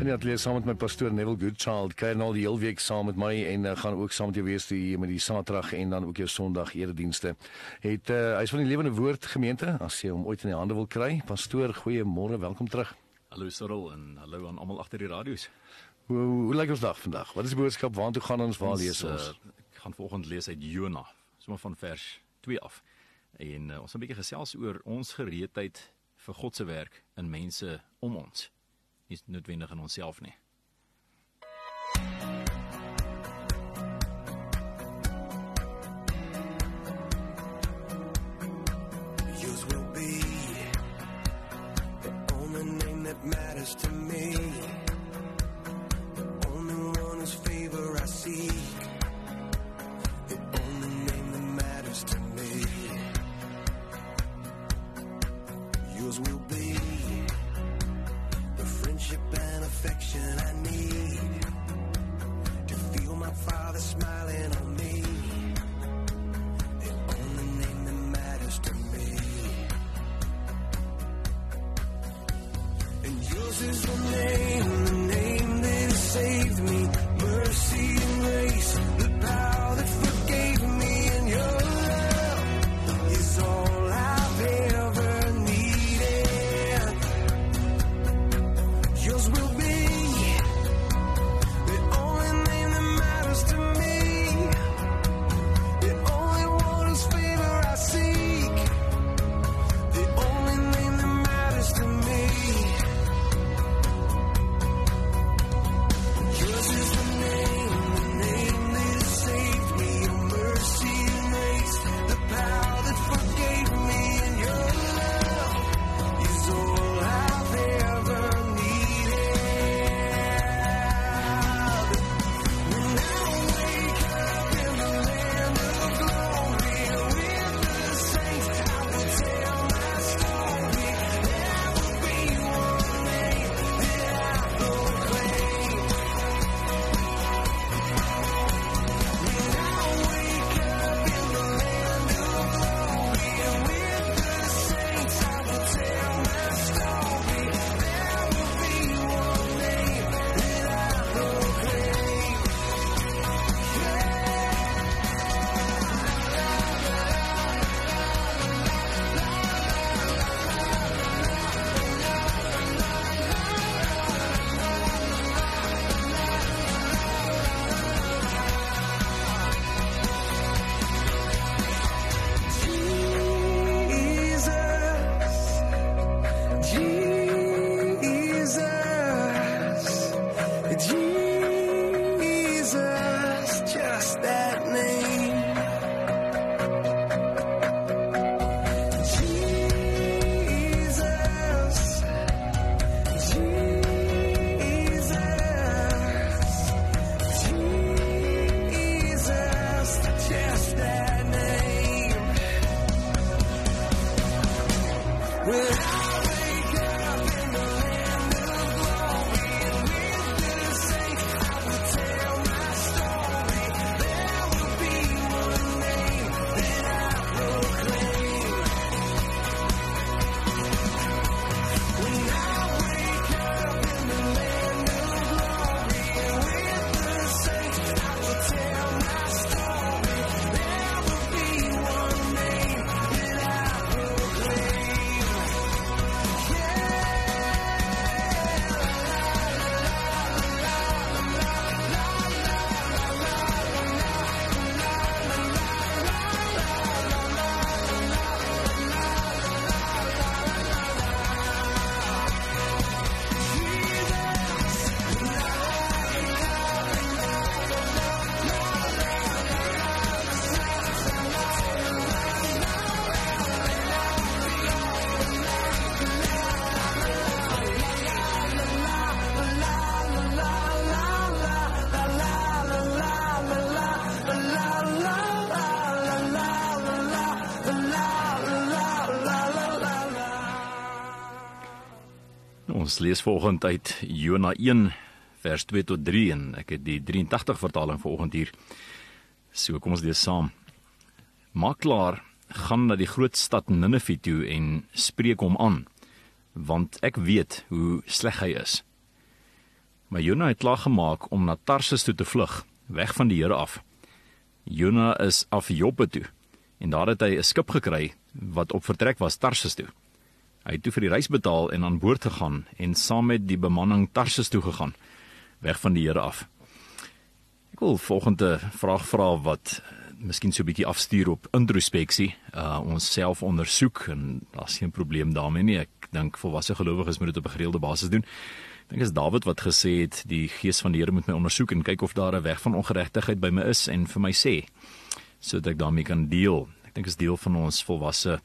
Ja, ek lees saam met my pastoor Neville Goodchild, kuier nou die hele week saam met my en uh, gaan ook saam met jou wees die met die Saterdag en dan ook jou Sondag eredienste. Het uh, hy's van die Lewende Woord gemeente, as jy hom ooit in die hande wil kry. Pastoor, goeiemôre, welkom terug. Hallo Cyril en hallo aan almal agter die radio's. Hoe hoe, hoe lyk ons dag vandag? Wat is die boodskap? Waartoe gaan ons? Waar lees ons? Uh, ek gaan volgende lees uit Jona, sommer van vers 2 af. En uh, ons gaan 'n bietjie gesels oor ons gereedheid vir God se werk in mense om ons nie noodwendig in onsself nie. Ons lees volgende uit Jona 1 vers 2 tot 3 en ek het die 83 vertaling vanoggend hier. So kom ons lees saam. Maak klaar, gaan na die groot stad Ninive toe en spreek hom aan, want ek weet hoe sleg hy is. Maar Jona het klaar gemaak om na Tarsus toe te vlug, weg van die Here af. Jona is af Joppe toe en daar het hy 'n skip gekry wat op vertrek was Tarsus toe. Hy het toe vir die reis betaal en aan boord gegaan en saam met die bemanning Tarsus toe gegaan, weg van die Here af. Ek wil volgende vraag vra wat miskien so 'n bietjie afstuur op introspeksie, uh ons self ondersoek en daar's geen probleem daarmee nie. Ek dink volwasse gelowiges moet dit op 'n gereelde basis doen. Ek dink is Dawid wat gesê het die gees van die Here moet my ondersoek en kyk of daar 'n weg van ongeregtigheid by my is en vir my sê sodat ek daarmee kan deel. Ek dink is deel van ons volwasse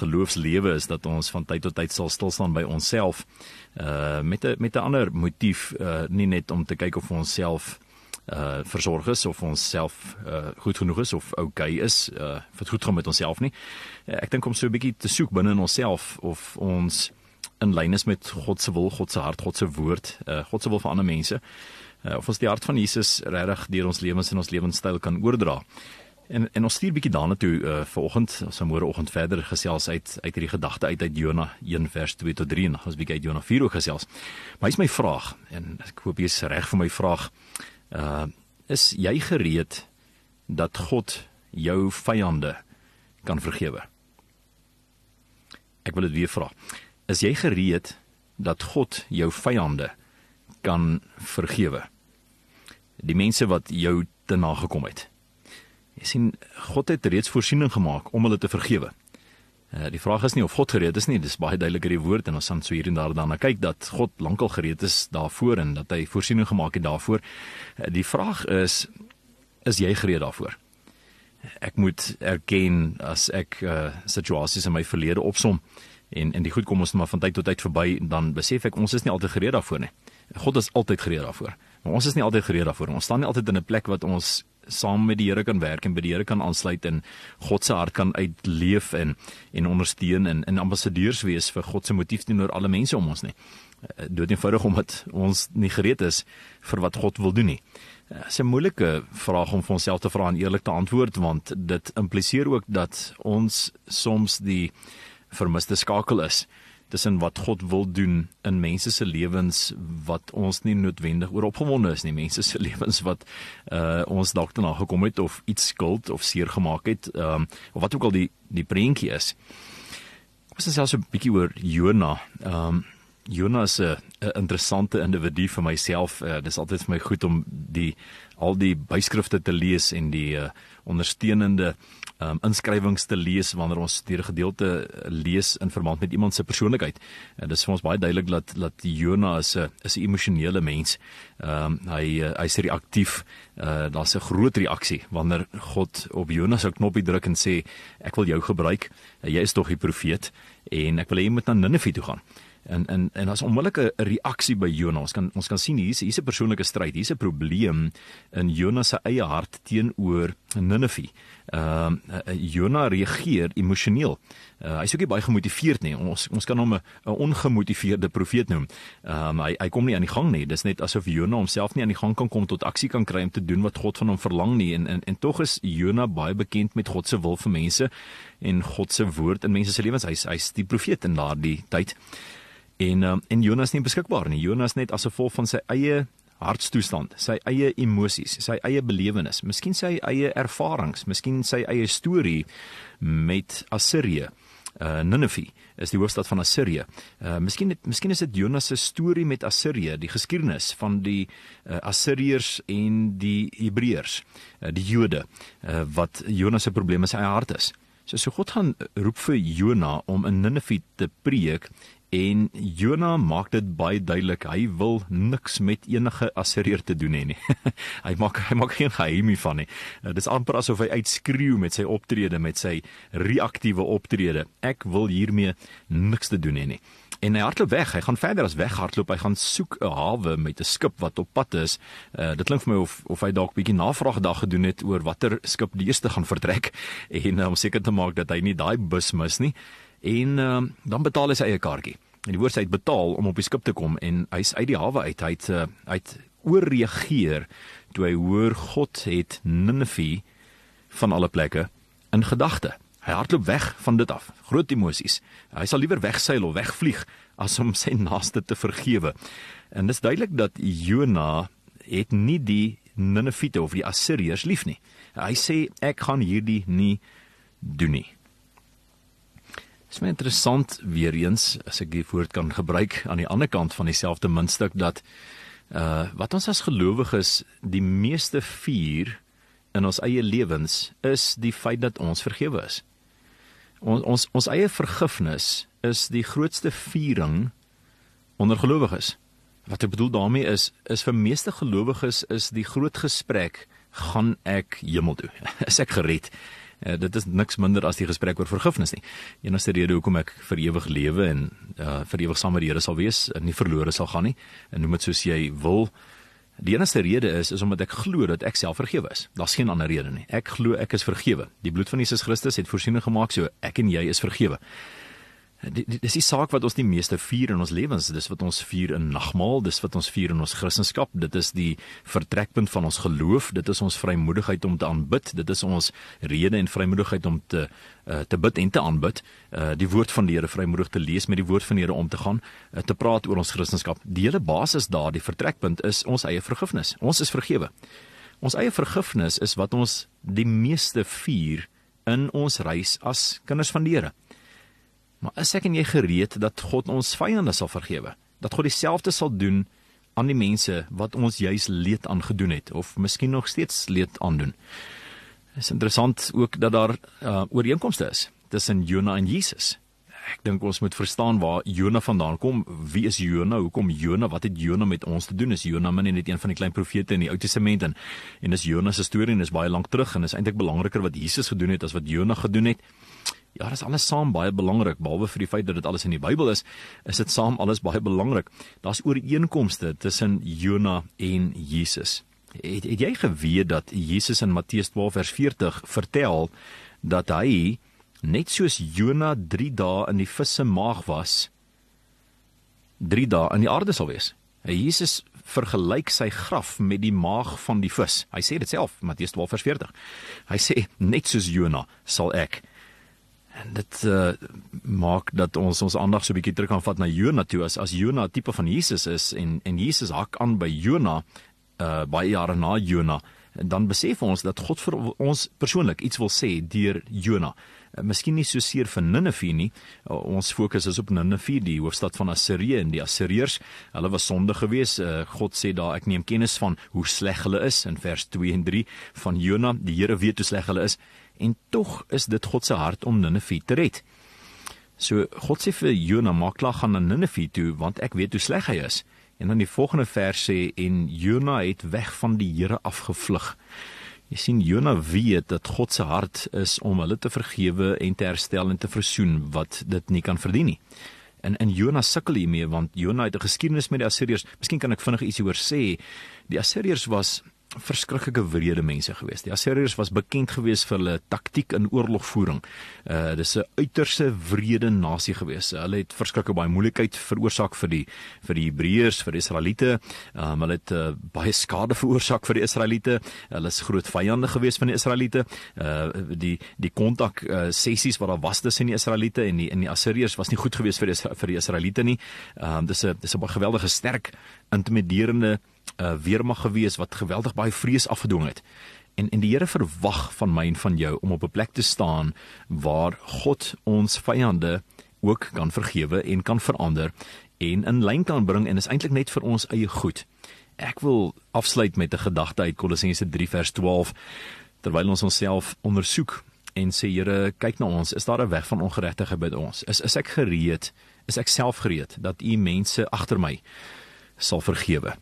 geloofslewe is dat ons van tyd tot tyd sal stil staan by onsself uh met 'n met 'n ander motief uh nie net om te kyk of ons self uh versorg is of ons self uh goed genoeg is of okay is uh dit goed gaan met onsself nie. Uh, ek dink om so 'n bietjie te soek binne in onsself of ons in lyn is met God se wil, God se hart, God se woord, uh God se wil vir ander mense. Uh, of ons die hart van Jesus regtig deur ons lewens en ons lewenstyl kan oordra. En en ons stuur bietjie daarna toe uh vanoggend, ons gaan môreoggend verder gesels uit uit hierdie gedagte uit uit Jona 1 vers 2 tot 3 en ons bietjie uit Jona 4 ook gesels. Maar hier's my vraag en ek hoop jy's reg vir my vraag. Uh is jy gereed dat God jou vyande kan vergewe? Ek wil dit weer vra. Is jy gereed dat God jou vyande kan vergewe? Die mense wat jou te nagekom het. Jy sien God het reeds voorsiening gemaak om hulle te vergewe. Uh, die vraag is nie of God gereed is nie, dis baie duidelik in die woord en ons gaan so hier en daar daarna kyk dat God lankal gereed is daarvoor en dat hy voorsiening gemaak het daarvoor. Uh, die vraag is is jy gereed daarvoor? Ek moet erken as ek uh, situasies in my verlede opsom en en die goed kom ons maar van tyd tot tyd verby dan besef ek ons is nie altyd gereed daarvoor nie. God is altyd gereed daarvoor. Maar ons is nie altyd gereed daarvoor. Ons staan nie altyd in 'n plek wat ons saam met die Here kan werk en by die Here kan aansluit en God se hart kan uitleef en en ondersteun en en ambassadeurs wees vir God se motief teenoor alle mense om ons nie. Eh, dood eenvoudig omdat ons nie gereed is vir wat God wil doen nie. Eh, dit is 'n moeilike vraag om vir onsself te vra en eerlik te antwoord want dit impliseer ook dat ons soms die vermiste skakel is tussen wat God wil doen in mense se lewens wat ons nie noodwendig oor opgewonde is nie mense se lewens wat uh ons dalk daarna gekom het of iets skuld of seer gemaak het um of wat ook al die die prentjie is. Kom ons sê also 'n bietjie oor Jona. Um Jona is 'n interessante individu vir myself. Uh, dis altyd vir my goed om die al die byskrifte te lees en die uh, ondersteunende um, inskrywings te lees wanneer ons deur 'n gedeelte lees in verband met iemand se persoonlikheid. En dit is vir ons baie duidelik dat dat Jona is 'n is 'n emosionele mens. Ehm um, hy uh, hy's reaktief. Uh, Daar's 'n groot reaksie wanneer God op Jona se knoppie druk en sê ek wil jou gebruik. Uh, jy is tog die profeet en ek wil hê jy moet na Ninive toe gaan en en en as onmiddellike reaksie by Jonas ons kan ons kan sien hier's hier's 'n persoonlike stryd hier's 'n probleem in Jonas se eie hart teenoor Ninive. Ehm uh, Jonas reageer emosioneel. Uh, hy's ook nie baie gemotiveerd nie. Ons ons kan hom 'n ongemotiveerde profeet noem. Ehm um, hy hy kom nie aan die gang nie. Dis net asof Jonas homself nie aan die gang kan kom tot aksie kan kry om te doen wat God van hom verlang nie. En en en tog is Jonas baie bekend met God se wil vir mense en God se woord in mense se lewens. Hy's hy's die profeet in daardie tyd. En um, en Jonas nie beskikbaar nie. Jonas net as gevolg van sy eie hartstoestand, sy eie emosies, sy eie belewenis, miskien sy eie ervarings, miskien sy eie storie met Assirië. Uh Nineve is die hoofstad van Assirië. Uh miskien het, miskien is dit Jonas se storie met Assirië, die geskiedenis van die uh, Assiriërs en die Hebreërs, uh, die Jode, uh, wat Jonas se probleem in sy hart is. So so God gaan roep vir Jona om in Nineve te preek En Jona maak dit baie duidelik, hy wil niks met enige Assirier te doen hê nie. hy maak hy maak geen geheim hiervan nie. Uh, dit is amper asof hy uitskreeu met sy optrede, met sy reaktiewe optrede. Ek wil hiermee niks te doen hê nie. En hy hardloop weg. Hy gaan verder as weghardloop. Hy gaan soek 'n hawe met 'n skip wat op pad is. Uh dit klink vir my of of hy dalk bietjie navraag dag gedoen het oor watter skip die eerste gaan vertrek en om seker te maak dat hy nie daai bus mis nie en uh, dan betaal hy sy eie kaartjie. En die woord sê hy het betaal om op die skip te kom en hy's uit die hawe uit. Hy het uh, hy het ooreageer toe hy hoor God het Ninive van alle plekke in gedagte. Hy hardloop weg van dit af. Groot emosies. Hy sal liewer wegseil of wegvlieg as om sy naaste te vergewe. En dis duidelik dat Jona het nie die Ninevite of die Assiriërs lief nie. Hy sê ek gaan hierdie nie doen nie. Dit is my interessant weer eens as ek die woord kan gebruik aan die ander kant van dieselfde muntstuk dat uh wat ons as gelowiges die meeste vier in ons eie lewens is die feit dat ons vergewe is. Ons ons ons eie vergifnis is die grootste viering onder gelowiges. Wat ek bedoel daarmee is is vir meeste gelowiges is die groot gesprek gaan ek hemel toe. Is ek gered? Uh, dit is niks minder as die gesprek oor vergifnis nie. Enigste rede hoekom ek vir ewig lewe en uh, vir ewig saam met die Here sal wees en nie verlore sal gaan nie. En noem dit soos jy wil. Die enigste rede is is omdat ek glo dat ek self vergewe is. Daar's geen ander rede nie. Ek glo ek is vergewe. Die bloed van Jesus Christus het voorsiening gemaak so ek en jy is vergewe. Dis die saak wat ons die meeste vier in ons lewens, dis wat ons vier in nagmaal, dis wat ons vier in ons Christendom, dit is die vertrekpunt van ons geloof, dit is ons vrymoedigheid om te aanbid, dit is ons rede en vrymoedigheid om te uh, te bid en te aanbid, uh, die woord van die Here vrymoedig te lees, met die woord van die Here om te gaan, uh, te praat oor ons Christendom. Die hele basis daar, die vertrekpunt is ons eie vergifnis. Ons is vergewe. Ons eie vergifnis is wat ons die meeste vier in ons reis as kinders van die Here. Maar is ek en jy gereed dat God ons vyande sal vergewe? Dat God dieselfde sal doen aan die mense wat ons juis leed aangedoen het of miskien nog steeds leed aandoen? Is interessant ook dat daar uh, ooreenkomste is tussen Jona en Jesus. Ek dink ons moet verstaan waar Jona vandaan kom. Wie is Jona? Hoekom Jona? Wat het Jona met ons te doen? Is Jona min net een van die klein profete in die Ou Testament en en is Jona se storie en is baie lank terug en is eintlik belangriker wat Jesus gedoen het as wat Jona gedoen het. Ja, dis alles saam baie belangrik behalwe vir die feit dat dit alles in die Bybel is, is dit saam alles baie belangrik. Daar's ooreenkomste tussen Jona en Jesus. Het, het jy geweet dat Jesus in Matteus 12 vers 40 vertel dat hy net soos Jona 3 dae in die vis se maag was, 3 dae in die aarde sal wees. Jesus vergelyk sy graf met die maag van die vis. Hy sê dit self, Matteus 12 vers 40. Hy sê net soos Jona sal ek En dit uh, maak dat ons ons aandag so 'n bietjie terug kan vat na Jona toe as as Jona tipe van Jesus is en en Jesus hak aan by Jona uh baie jare na Jona en dan besef ons dat God vir ons persoonlik iets wil sê deur Jona. Uh, miskien nie so seer vir Ninive nie. Ons fokus is op Ninive, die hoofstad van Assirië en die Assiriërs. Hulle was sonde geweest. Uh, God sê daar ek neem kennis van hoe sleg hulle is in vers 2 en 3 van Jona. Die Here weet hoe sleg hulle is en tog is dit God se hart om Ninive te red. So God sê vir Jona maak klaar gaan na Ninive toe want ek weet hoe sleg hy is. En dan die volgende vers sê en Jona het weg van die Here afgevlug. Jy sien Jona weet dat God se hart is om hulle te vergewe en te herstel en te versoen wat dit nie kan verdien nie. En en Jona sukkel hiermee want Jona het 'n geskiedenis met die Assiriërs. Miskien kan ek vinnig ietsie oor sê. Die Assiriërs was verskriklike wrede mense gewees. Die Assiriërs was bekend gewees vir hulle taktiek in oorlogvoering. Uh dis 'n uiterse wrede nasie gewees. Hulle het verskriklike baie moeilikheid veroorsaak vir die vir die Hebreërs, vir die Israeliete. Um hulle het uh, baie skade veroorsaak vir die Israeliete. Hulle is groot vyande gewees van die Israeliete. Uh die die kontak uh, sessies wat daar was tussen die Israeliete en die in die Assiriërs was nie goed gewees vir die vir die Israeliete nie. Um dis 'n dis 'n baie geweldige sterk intimiderende uh, weermag gewees wat geweldig baie vrees afgedwing het. En en die Here verwag van my en van jou om op 'n plek te staan waar God ons vyande ook kan vergewe en kan verander en in lyn kan bring en is eintlik net vir ons eie goed. Ek wil afsluit met 'n gedagte uit Kolossense 3 vers 12 terwyl ons onsself ondersoek en sê Here, kyk na ons, is daar 'n weg van ongeregtigheid by ons? Is is ek gereed? Is ek self gereed dat U mense agter my sal vergewe?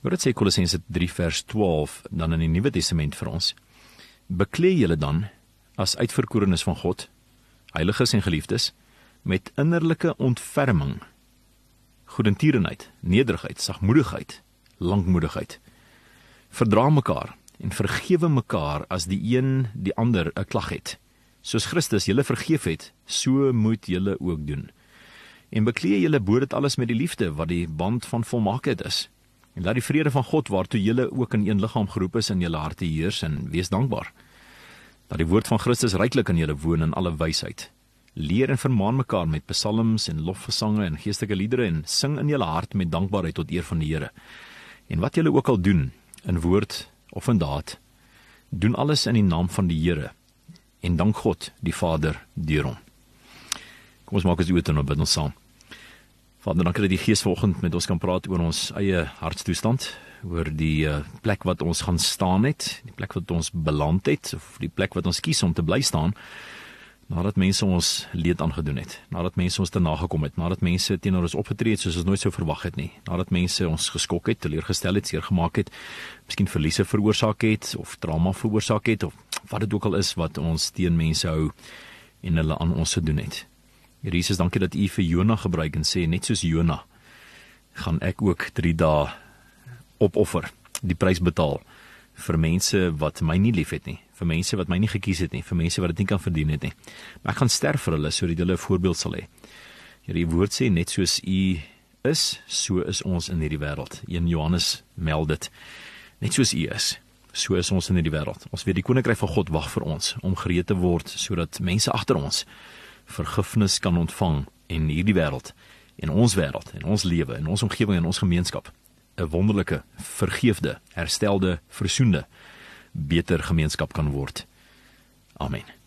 Wat dit sê Kolossense 3 vers 12 dan in die Nuwe Testament vir ons. Beklee julle dan as uitverkorenes van God, heiliges en geliefdes, met innerlike ontferming, goedertierenheid, nederigheid, sagmoedigheid, lankmoedigheid. Verdra mekaar en vergewe mekaar as die een die ander 'n klag het. Soos Christus julle vergeef het, so moet julle ook doen. En bekleë julle bo dit alles met die liefde wat die band van volmaaktheid is. En laat die vrede van God waartoe julle ook in een liggaam geroep is in julle harte heers en wees dankbaar. Dat die woord van Christus ryklik in julle woon in alle wysheid. Leer en vermaan mekaar met psalms en lofgesange en geestelike liedere en sing in julle hart met dankbaarheid tot eer van die Here. En wat julle ook al doen, in woord of in daad, doen alles in die naam van die Here en dank God die Vader deur hom. Kom ons maak as oortoe nou bid ons saam. Vader, dankie dat die Gees vanoggend met ons kan praat oor ons eie hartstoestand, oor die uh, plek wat ons gaan staan het, die plek wat ons beland het of die plek wat ons kies om te bly staan nadat mense ons leed aangedoen het, nadat mense ons te nagekom het, nadat mense teenoor ons opgetree het soos ons nooit sou verwag het nie, nadat mense ons geskok het, teleurgestel het, seer gemaak het, miskien verliese veroorsaak het of trauma veroorsaak het of wat dit ook al is wat ons teen mense hou en hulle aan ons gedoen het. Here Jesus, dankie dat U vir Jona gebruik en sê net soos Jona gaan ek ook 3 dae opoffer, die prys betaal vir mense wat my nie liefhet nie, vir mense wat my nie gekies het nie, vir mense wat dit nie kan verdien het nie. Maar ek gaan sterf vir hulle sodat hulle 'n voorbeeld sal hê. Here, die woord sê net soos U is, so is ons in hierdie wêreld. 1 Johannes meld dit. Net soos U is, so is ons in hierdie wêreld. Ons weet die koninkryk van God wag vir ons om gereed te word sodat mense agter ons vergifnis kan ontvang in hierdie wêreld, in ons wêreld, in ons lewe, in ons omgewing en ons gemeenskap 'n wonderlike, vergeefde, herstelde, versoende, beter gemeenskap kan word. Amen.